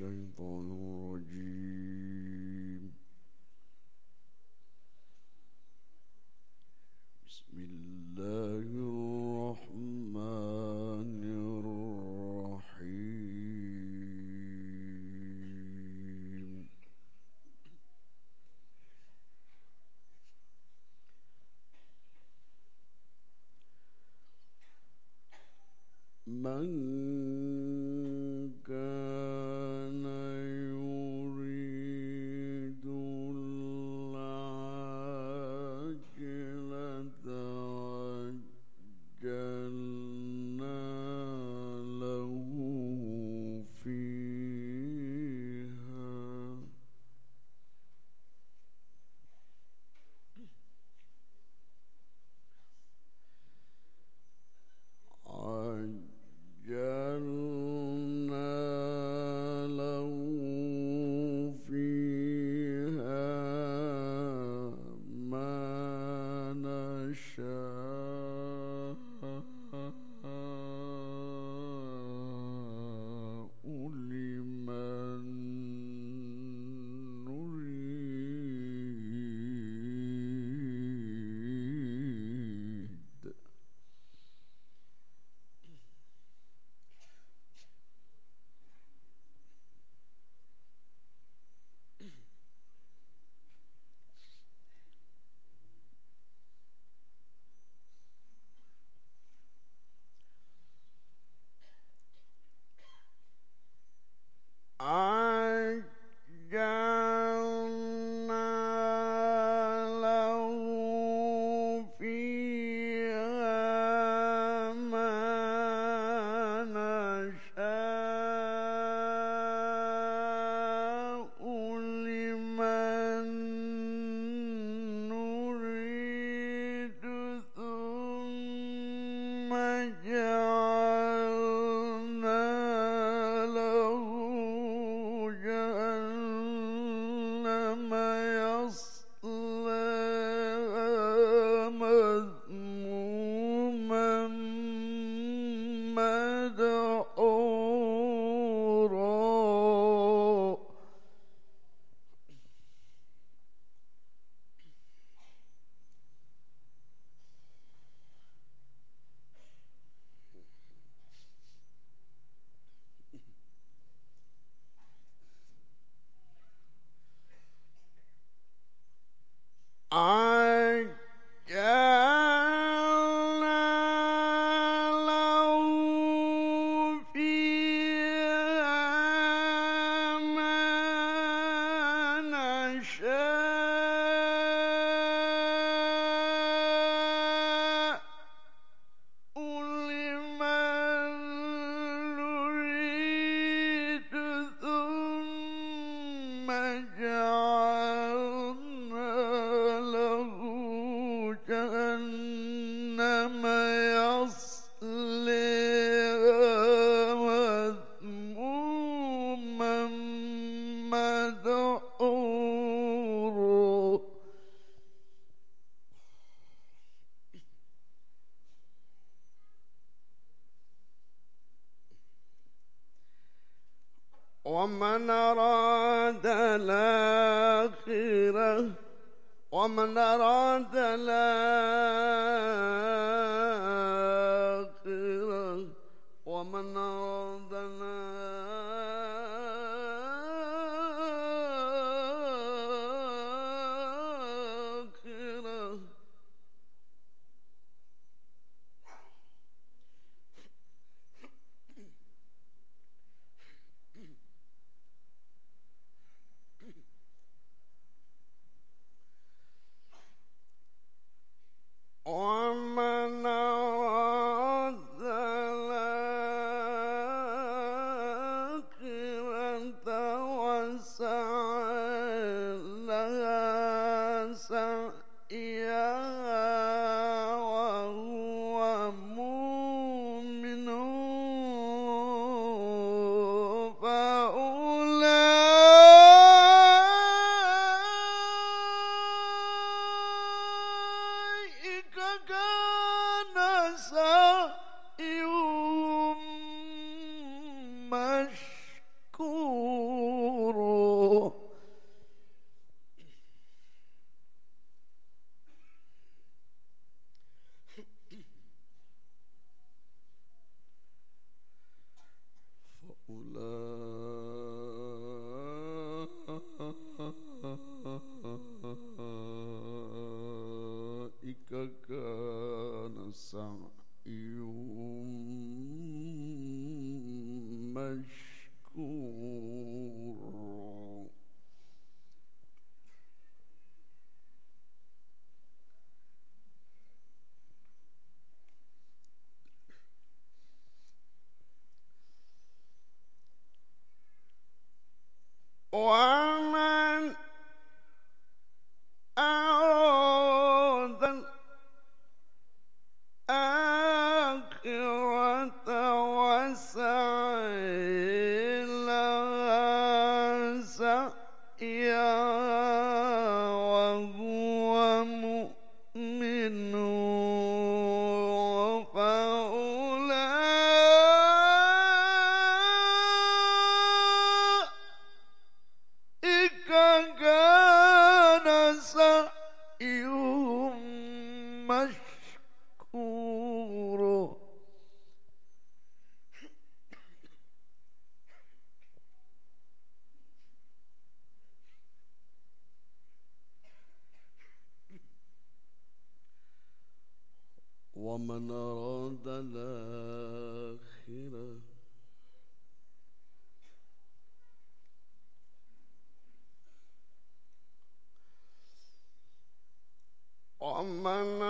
الشيطان الرجيم جعل ومن مشكور ومن أراد الآخرة. ومن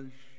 was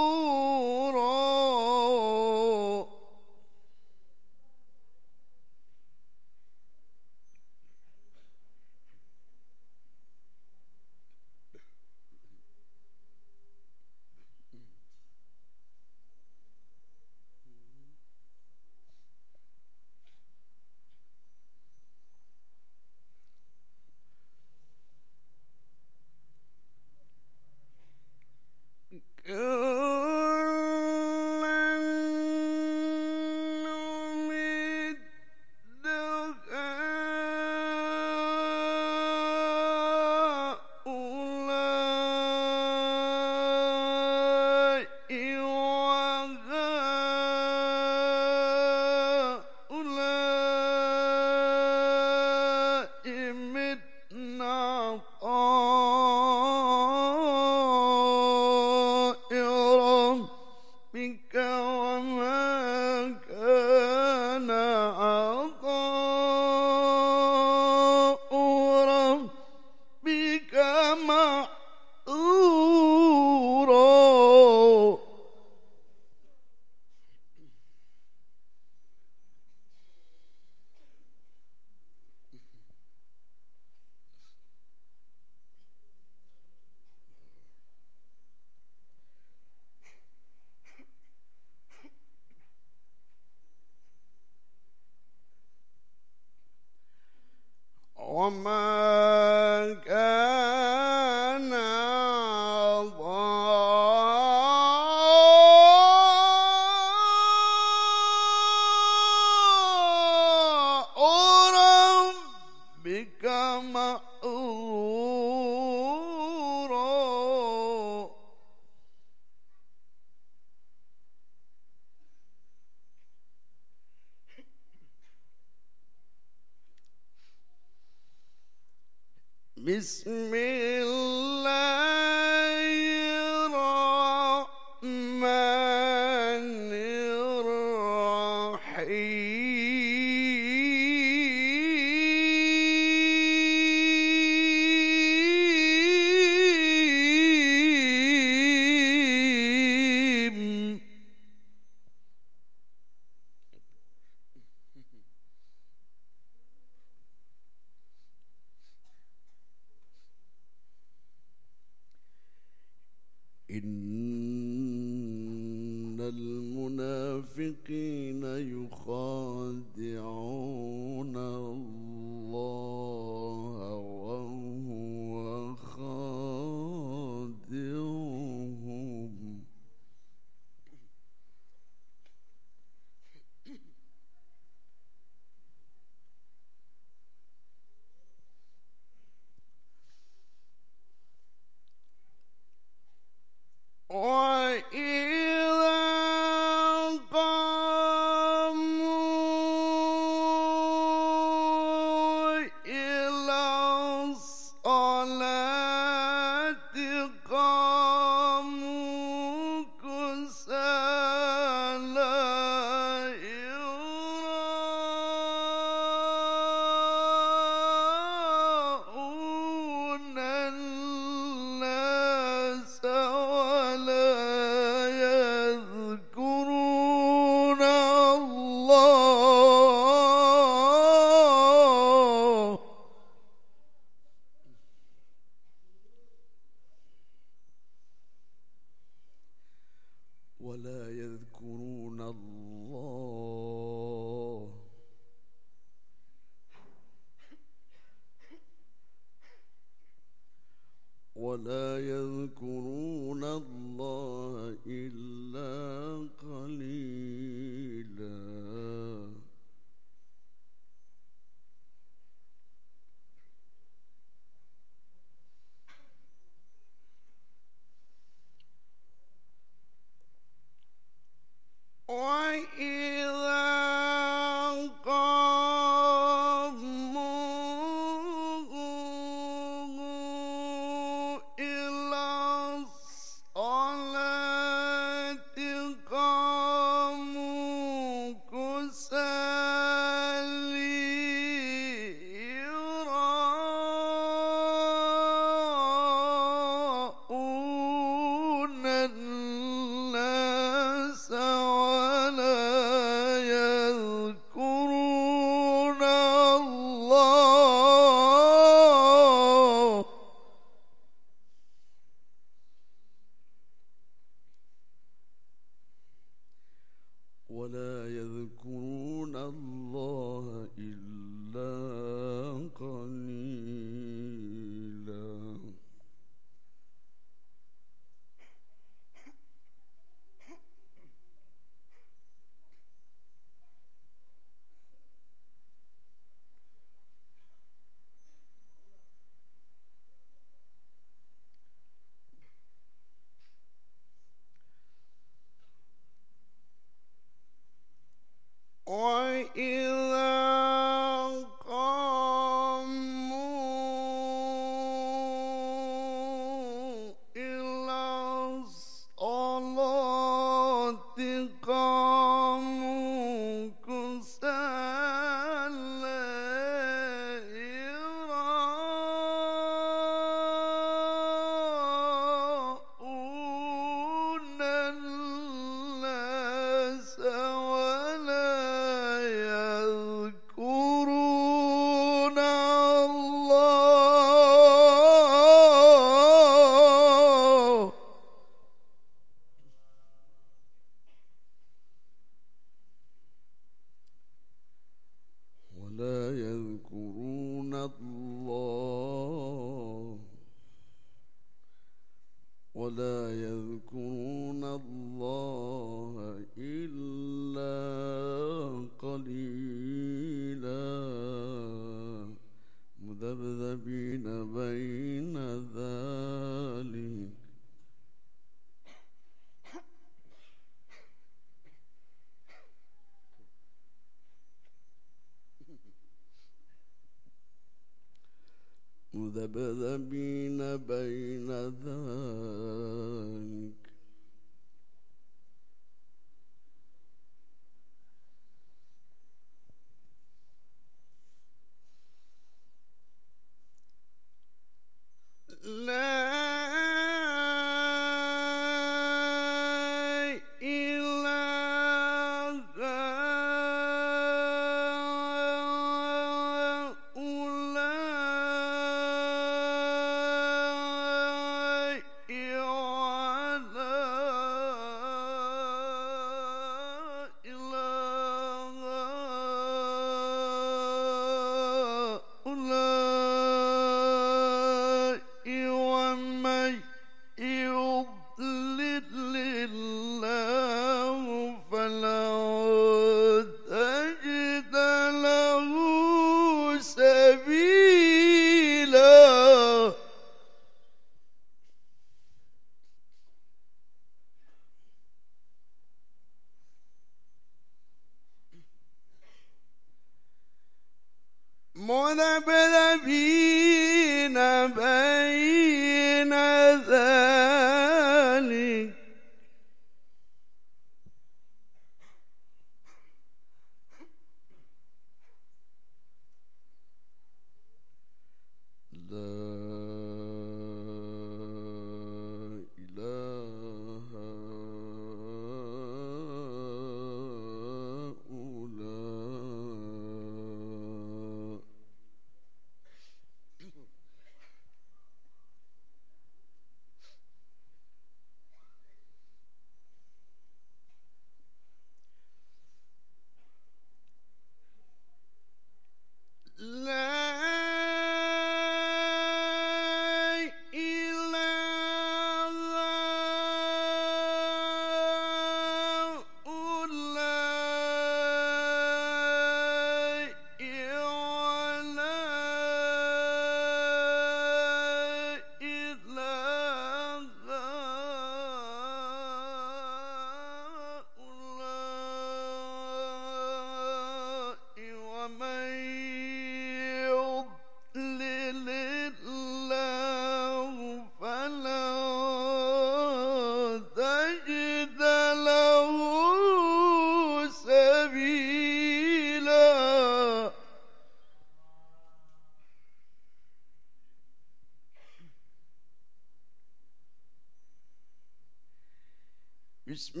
بسم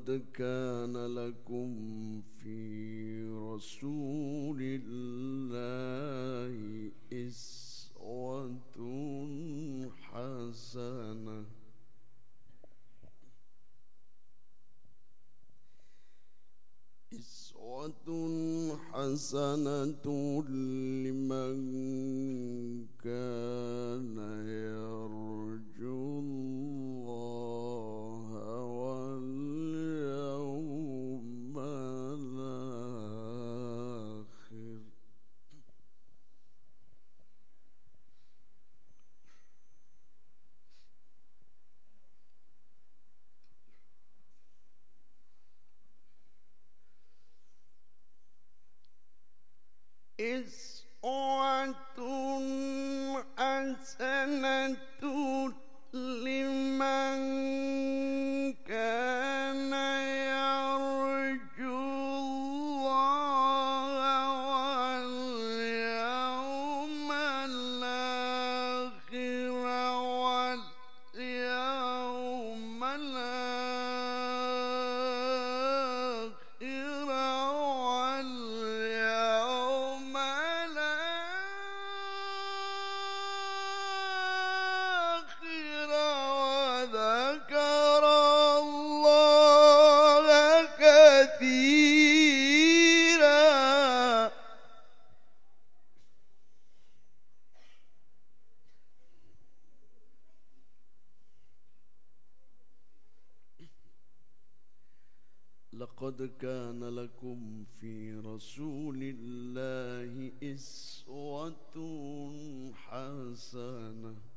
لقد كان لكم في رسول الله إسوة حسنة. إسوة حسنة إسوة كان لكم في رسول الله إسوة حسنة.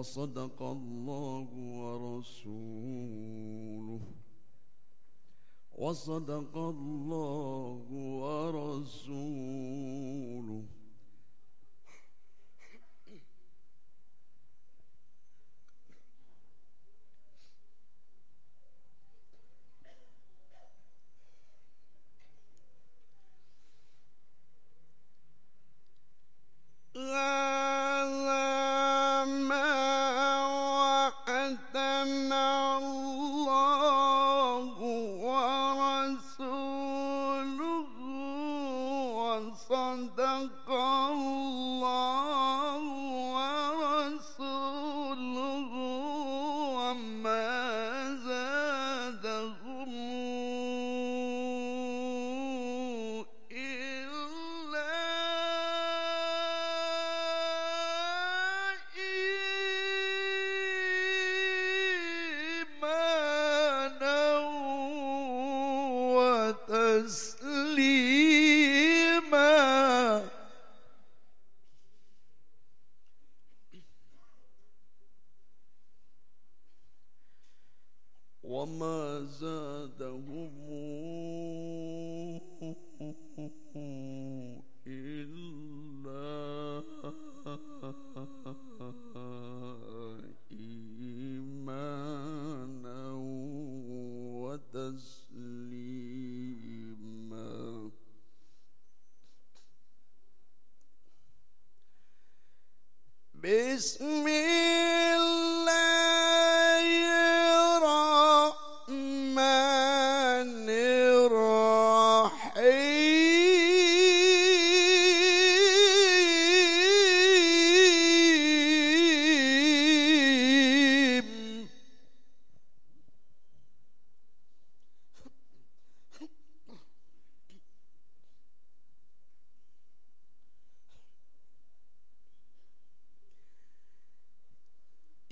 وصدق الله ورسوله. وصدق الله ورسوله.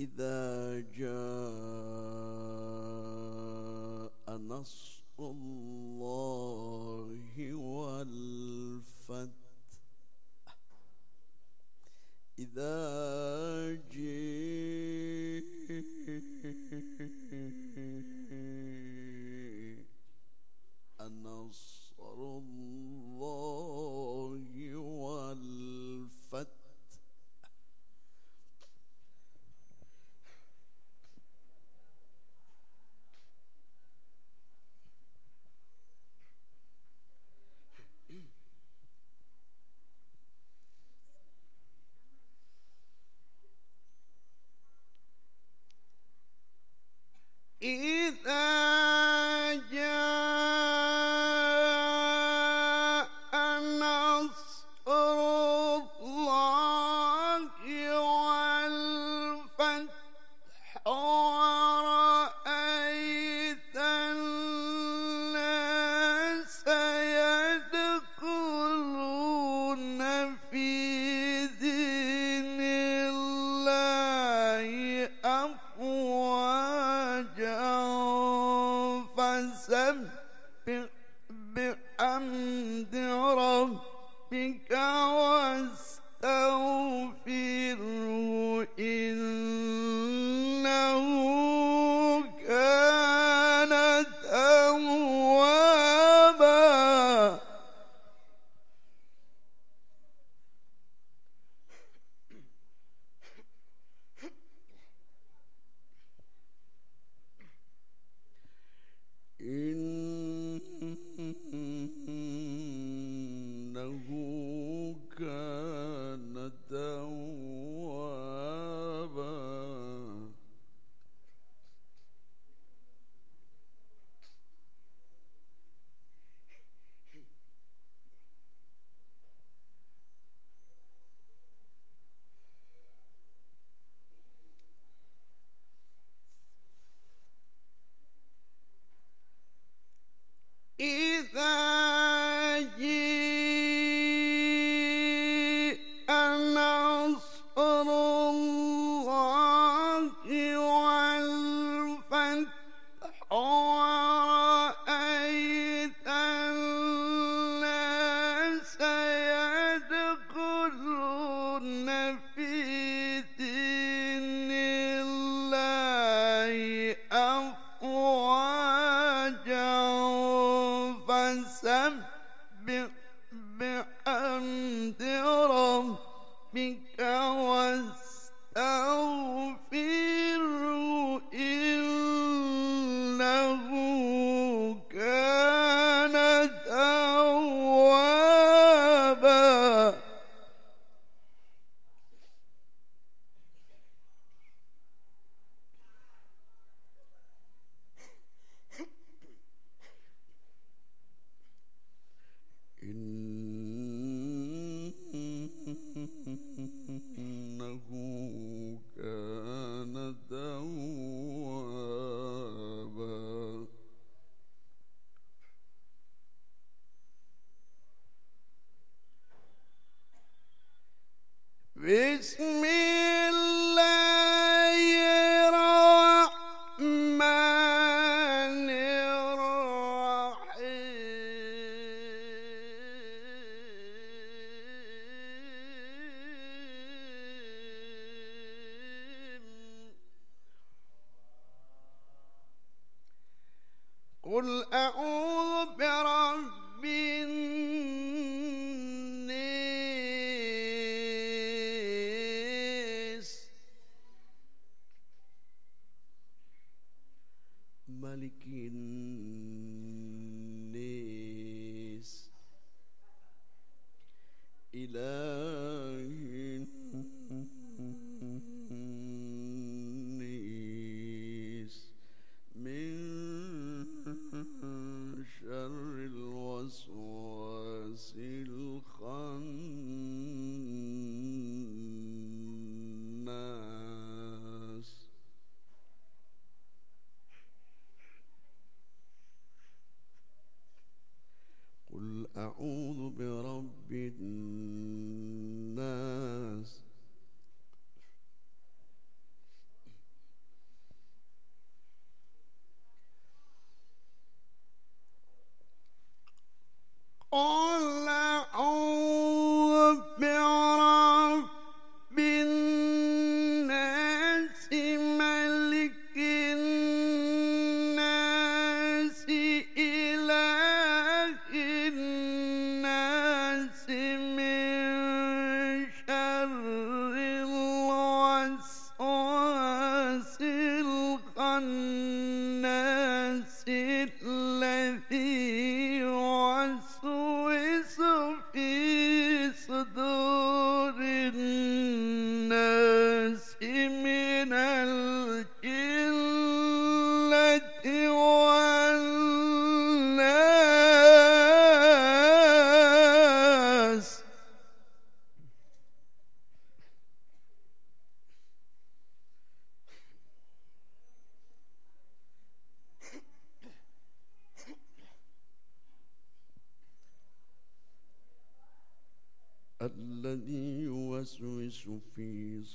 إذا جاء نصر الله والفتح. إذا جئ إله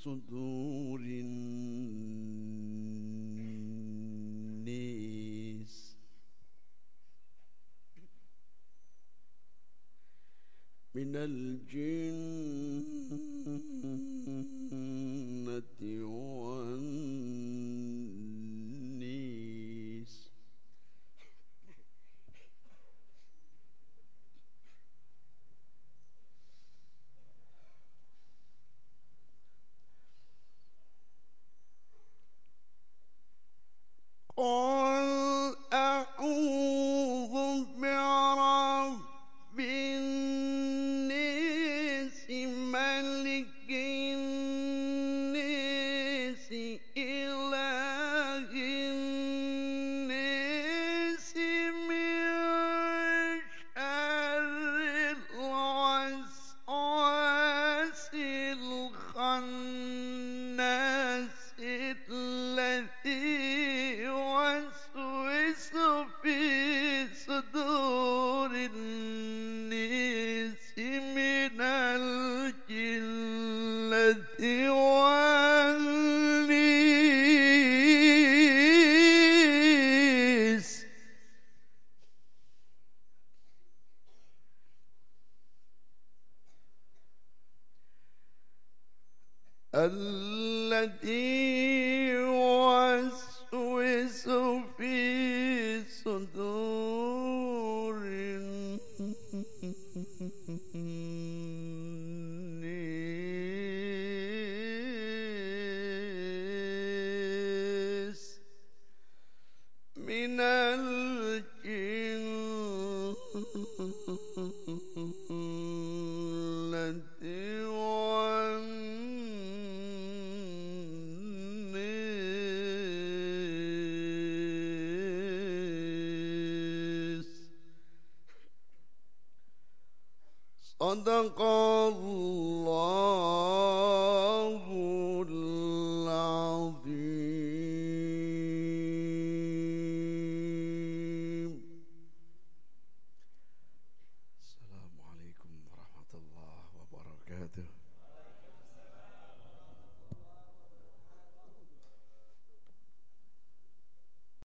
صدور الناس. من الجن الذي يوسوس في صدور